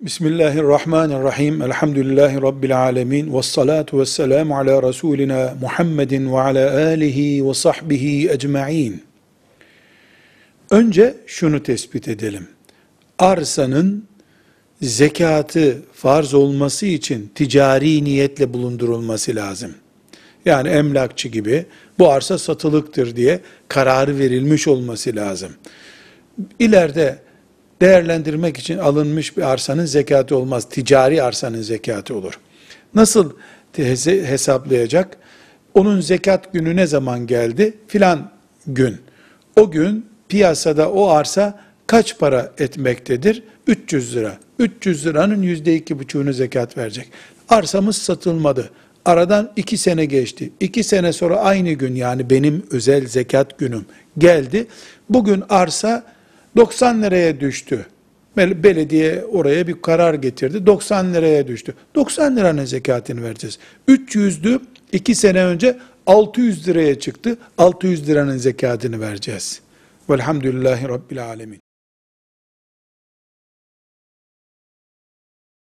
Bismillahirrahmanirrahim. Elhamdülillahi Rabbil alemin. Ve salatu ve selamu ala Resulina Muhammedin ve ala alihi ve sahbihi ecma'in. Önce şunu tespit edelim. Arsanın zekatı farz olması için ticari niyetle bulundurulması lazım. Yani emlakçı gibi bu arsa satılıktır diye kararı verilmiş olması lazım. İleride değerlendirmek için alınmış bir arsanın zekatı olmaz. Ticari arsanın zekatı olur. Nasıl hesaplayacak? Onun zekat günü ne zaman geldi? Filan gün. O gün piyasada o arsa kaç para etmektedir? 300 lira. 300 liranın yüzde iki buçuğunu zekat verecek. Arsamız satılmadı. Aradan iki sene geçti. İki sene sonra aynı gün yani benim özel zekat günüm geldi. Bugün arsa 90 liraya düştü. Belediye oraya bir karar getirdi. 90 liraya düştü. 90 liranın zekatını vereceğiz. 300'dü. 2 sene önce 600 liraya çıktı. 600 liranın zekatını vereceğiz. Velhamdülillahi Rabbil Alemin.